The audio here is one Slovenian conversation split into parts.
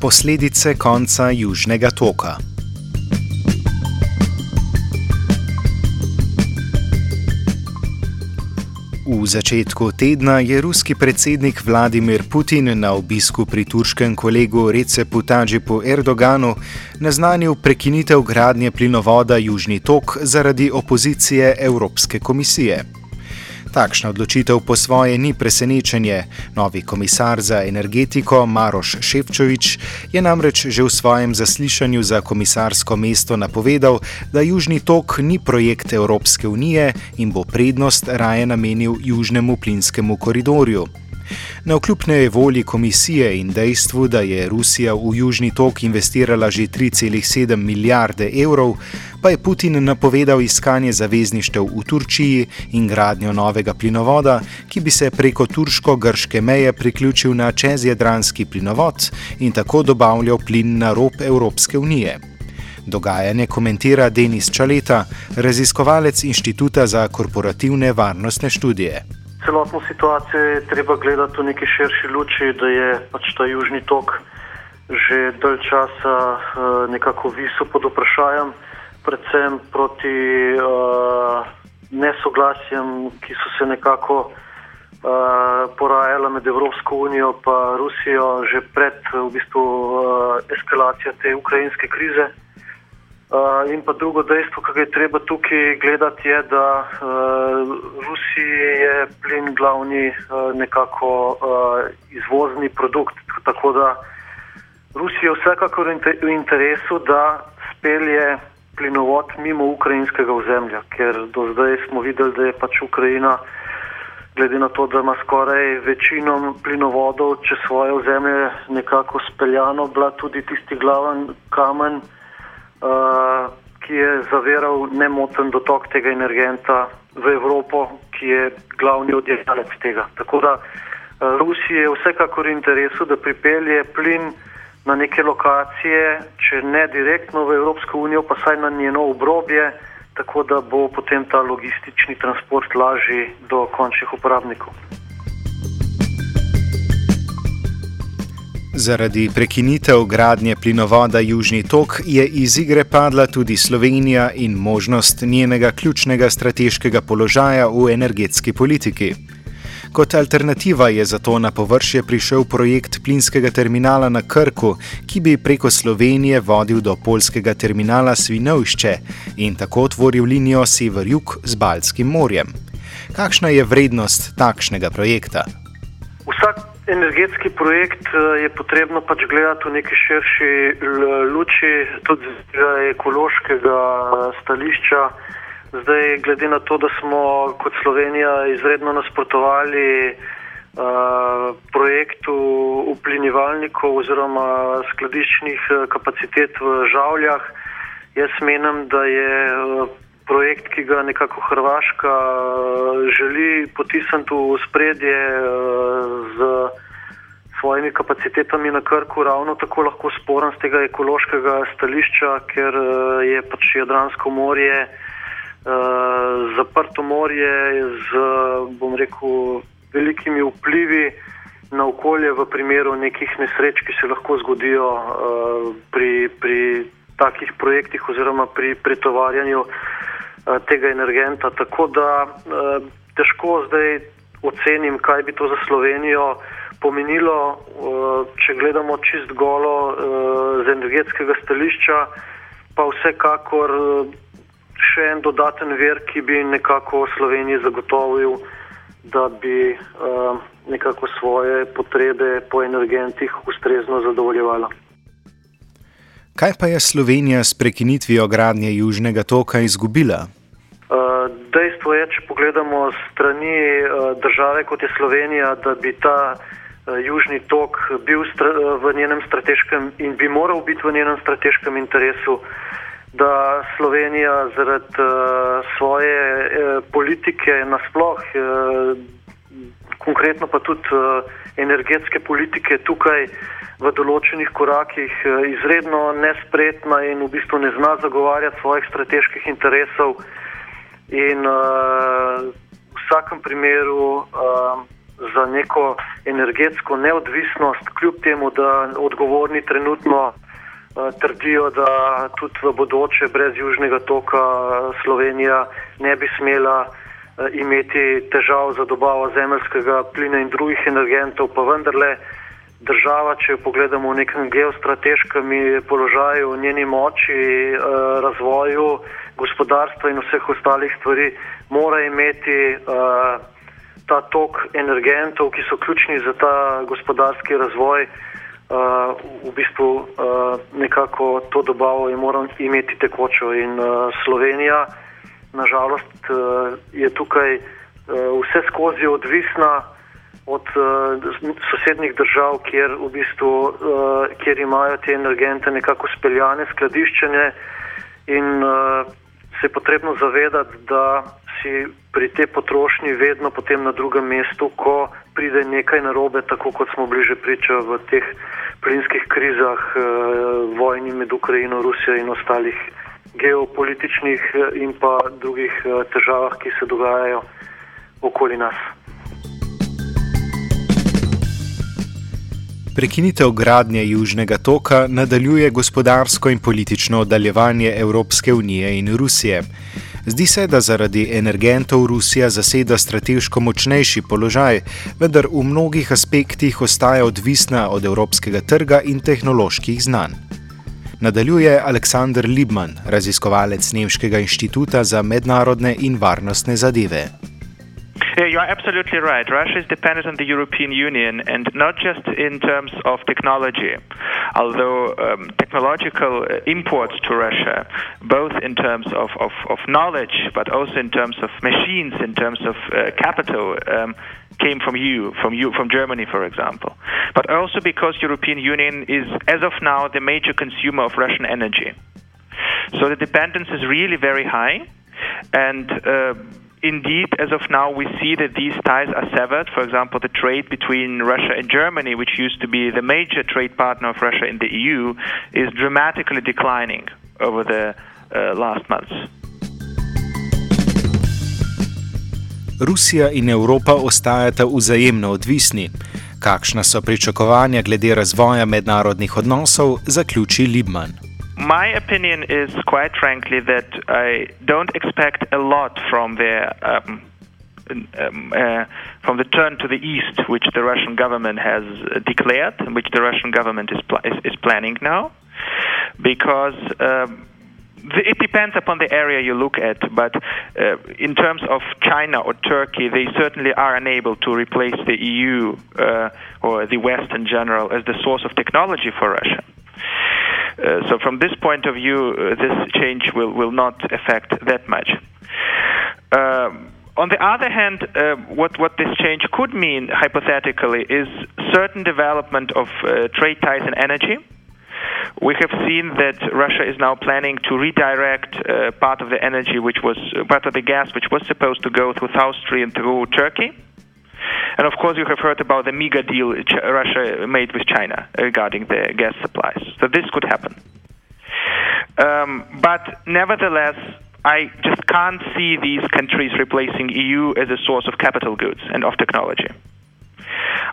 Posledice konca Južnega toka. V začetku tedna je ruski predsednik Vladimir Putin na obisku pri turškem kolegu Recepu Tadžipu Erdoganu naznanil prekinitev gradnje plinovoda Južni tok zaradi opozicije Evropske komisije. Takšna odločitev po svoje ni presenečenje. Novi komisar za energetiko Maroš Ševčovič je namreč že v svojem zaslišanju za komisarsko mesto napovedal, da Južni tok ni projekt Evropske unije in bo prednost raje namenil Južnemu plinskemu koridorju. Na vkljubne volji komisije in dejstvu, da je Rusija v Južni tok investirala že 3,7 milijarde evrov, pa je Putin napovedal iskanje zavezništev v Turčiji in gradnjo novega plinovoda, ki bi se preko turško-grške meje priključil na čezjadranski plinovod in tako dobavljal plin na rob Evropske unije. Dogajanje komentira Denis Čaleta, raziskovalec Inštituta za korporativne varnostne študije celotno situacijo je treba gledati v neki širši luči, da je pač ta južni tok že dalj časa uh, nekako visel pod vprašanjem, predvsem proti uh, nesoglasjem, ki so se nekako uh, porajala med Evropsko unijo in Rusijo že pred v bistvu, uh, eskalacijo te ukrajinske krize. Uh, in pa drugo dejstvo, ki ga je treba tukaj gledati, je, da uh, Rusiji je plin glavni uh, nekako uh, izvozni produkt. Tako da Rusiji je vsekakor v interesu, da spelje plinovod mimo ukrajinskega ozemlja, ker do zdaj smo videli, da je pač Ukrajina, glede na to, da ima skoraj večino plinovodov čez svoje ozemlje nekako speljano, bila tudi tisti glaven kamen. Eh, ki je zaviral nemoten dotok tega energenta v Evropo, ki je glavni odjemalec tega. Tako da uh, Rusiji je vsekakor interesu, da pripelje plin na neke lokacije, če ne direktno v Evropsko unijo, pa saj na njeno obrobje, tako da bo potem ta logistični transport lažji do končnih uporabnikov. Zaradi prekinitev gradnje plinovoda Južni tok je iz igre padla tudi Slovenija in možnost njenega ključnega strateškega položaja v energetski politiki. Kot alternativa je zato na površje prišel projekt plinskega terminala na Krku, ki bi preko Slovenije vodil do polskega terminala Svinovšče in tako otvoril linijo sever-jug z Baltskim morjem. Kakšna je vrednost takšnega projekta? Vsak energetski projekt eh, je potrebno pač gledati v neki širši luči, tudi z ekološkega stališča. Zdaj, glede na to, da smo kot Slovenija izredno nasprotovali uh, projektu uplinjevalnikov oziroma skladiščnih eh, kapacitet v Žavljah, jaz menim, da je uh, projekt, ki ga nekako Hrvaška eh, želi potisniti v spredje eh, z svojimi kapacitetami na Krku, ravno tako lahko sporen z tega ekološkega stališča, ker eh, je pač Jadransko morje zaprto morje z, bom rekel, velikimi vplivi na okolje v primeru nekih nesreč, ki se lahko zgodijo pri, pri takih projektih oziroma pri pretovarjanju Eh, tega energenta. Tako da eh, težko zdaj ocenim, kaj bi to za Slovenijo pomenilo, eh, če gledamo čist golo z energetskega stališča, pa vsekakor še en dodaten ver, ki bi nekako Sloveniji zagotovil, da bi nekako svoje potrebe po energentih ustrezno zadovoljevala. Kaj pa je Slovenija s prekinitvijo gradnje Južnega toka izgubila? Uh, dejstvo je, če pogledamo strani uh, države kot je Slovenija, da bi ta uh, Južni tok bil v njenem strateškem in bi moral biti v njenem strateškem interesu, da Slovenija zaradi svoje politike nasploh, konkretno pa tudi energetske politike tukaj v določenih korakih eh, izredno nespretna in v bistvu ne zna zagovarjati svojih strateških interesov. In uh, v vsakem primeru uh, za neko energetsko neodvisnost, kljub temu, da odgovorni trenutno uh, trdijo, da tudi v bodoče brez južnega toka Slovenija ne bi smela uh, imeti težav za dobavo zemljskega plina in drugih energentov, pa vendarle država, če jo pogledamo v nekem geostrateškem položaju, njeni moči, razvoju, gospodarstva in vseh ostalih stvari, mora imeti ta tok energentov, ki so ključni za ta gospodarski razvoj, uh, v bistvu uh, nekako to dobavo in mora imeti tekočo. In uh, Slovenija, nažalost, uh, je tukaj uh, vse skozi odvisna od uh, sosednjih držav, kjer, v bistvu, uh, kjer imajo te energente nekako speljane, skladiščene in uh, se je potrebno zavedati, da si pri tej potrošnji vedno potem na drugem mestu, ko pride nekaj narobe, tako kot smo bili že priča v teh plinskih krizah, eh, vojni med Ukrajino, Rusijo in ostalih geopolitičnih eh, in pa drugih eh, težavah, ki se dogajajo okoli nas. Prekinitev gradnje Južnega toka nadaljuje gospodarsko in politično oddaljevanje Evropske unije in Rusije. Zdi se, da zaradi energentov Rusija zaseda strateško močnejši položaj, vendar v mnogih aspektih ostaja odvisna od evropskega trga in tehnoloških znanj. Nadaljuje Aleksandr Libman, raziskovalec Nemškega inštituta za mednarodne in varnostne zadeve. Yeah, you are absolutely right. Russia is dependent on the European Union, and not just in terms of technology, although um, technological uh, imports to Russia, both in terms of, of, of, knowledge, but also in terms of machines, in terms of uh, capital, um, came from you, from you, from Germany, for example. But also because European Union is, as of now, the major consumer of Russian energy. So the dependence is really very high, and uh, indeed, as of now, we see that these ties are severed. For example, the trade between Russia and Germany, which used to be the major trade partner of Russia in the EU, is dramatically declining over the uh, last months. Rusija in Evropa ostajata vzajemno odvisni. Kakšna so pričakovanja glede razvoja mednarodnih odnosov, zaključi Libman. My opinion is quite frankly that I don't expect a lot from the um, um, uh, from the turn to the east, which the Russian government has declared, which the Russian government is pl- is, is, planning now, because. Um, it depends upon the area you look at, but uh, in terms of China or Turkey, they certainly are unable to replace the EU uh, or the West in general as the source of technology for Russia. Uh, so from this point of view, uh, this change will, will not affect that much. Um, on the other hand, uh, what, what this change could mean, hypothetically, is certain development of uh, trade ties and energy. We have seen that Russia is now planning to redirect uh, part of the energy, which was part of the gas, which was supposed to go through South Stream through Turkey. And of course, you have heard about the mega deal Russia made with China regarding the gas supplies. So this could happen. Um, but nevertheless, I just can't see these countries replacing EU as a source of capital goods and of technology.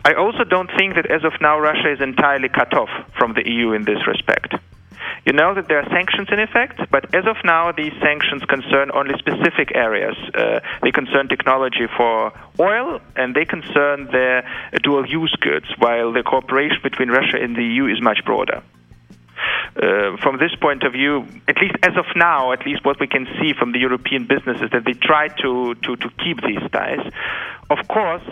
I also don't think that as of now Russia is entirely cut off from the EU in this respect. You know that there are sanctions in effect, but as of now, these sanctions concern only specific areas. Uh, they concern technology for oil, and they concern the dual use goods, while the cooperation between Russia and the EU is much broader. Uh, from this point of view, at least as of now, at least what we can see from the European businesses, that they try to, to, to keep these ties. Of course,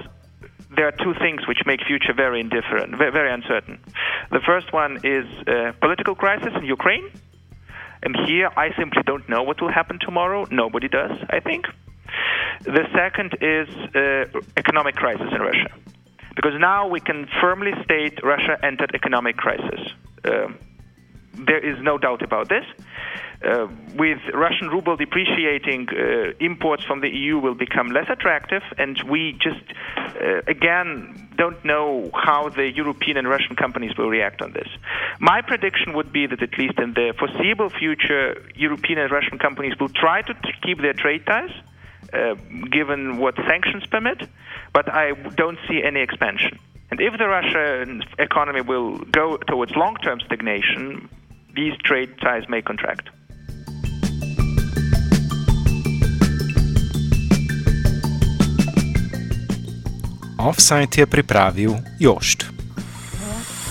there are two things which make future very indifferent, very uncertain. The first one is uh, political crisis in Ukraine, and here I simply don't know what will happen tomorrow. Nobody does, I think. The second is uh, economic crisis in Russia, because now we can firmly state Russia entered economic crisis. Uh, there is no doubt about this. Uh, with Russian ruble depreciating, uh, imports from the EU will become less attractive, and we just, uh, again, don't know how the European and Russian companies will react on this. My prediction would be that at least in the foreseeable future, European and Russian companies will try to t- keep their trade ties. Uh, given what sanctions permit, but I don't see any expansion. And if the Russian economy will go towards long term stagnation, these trade ties may contract. Offside je pripravil Jošt.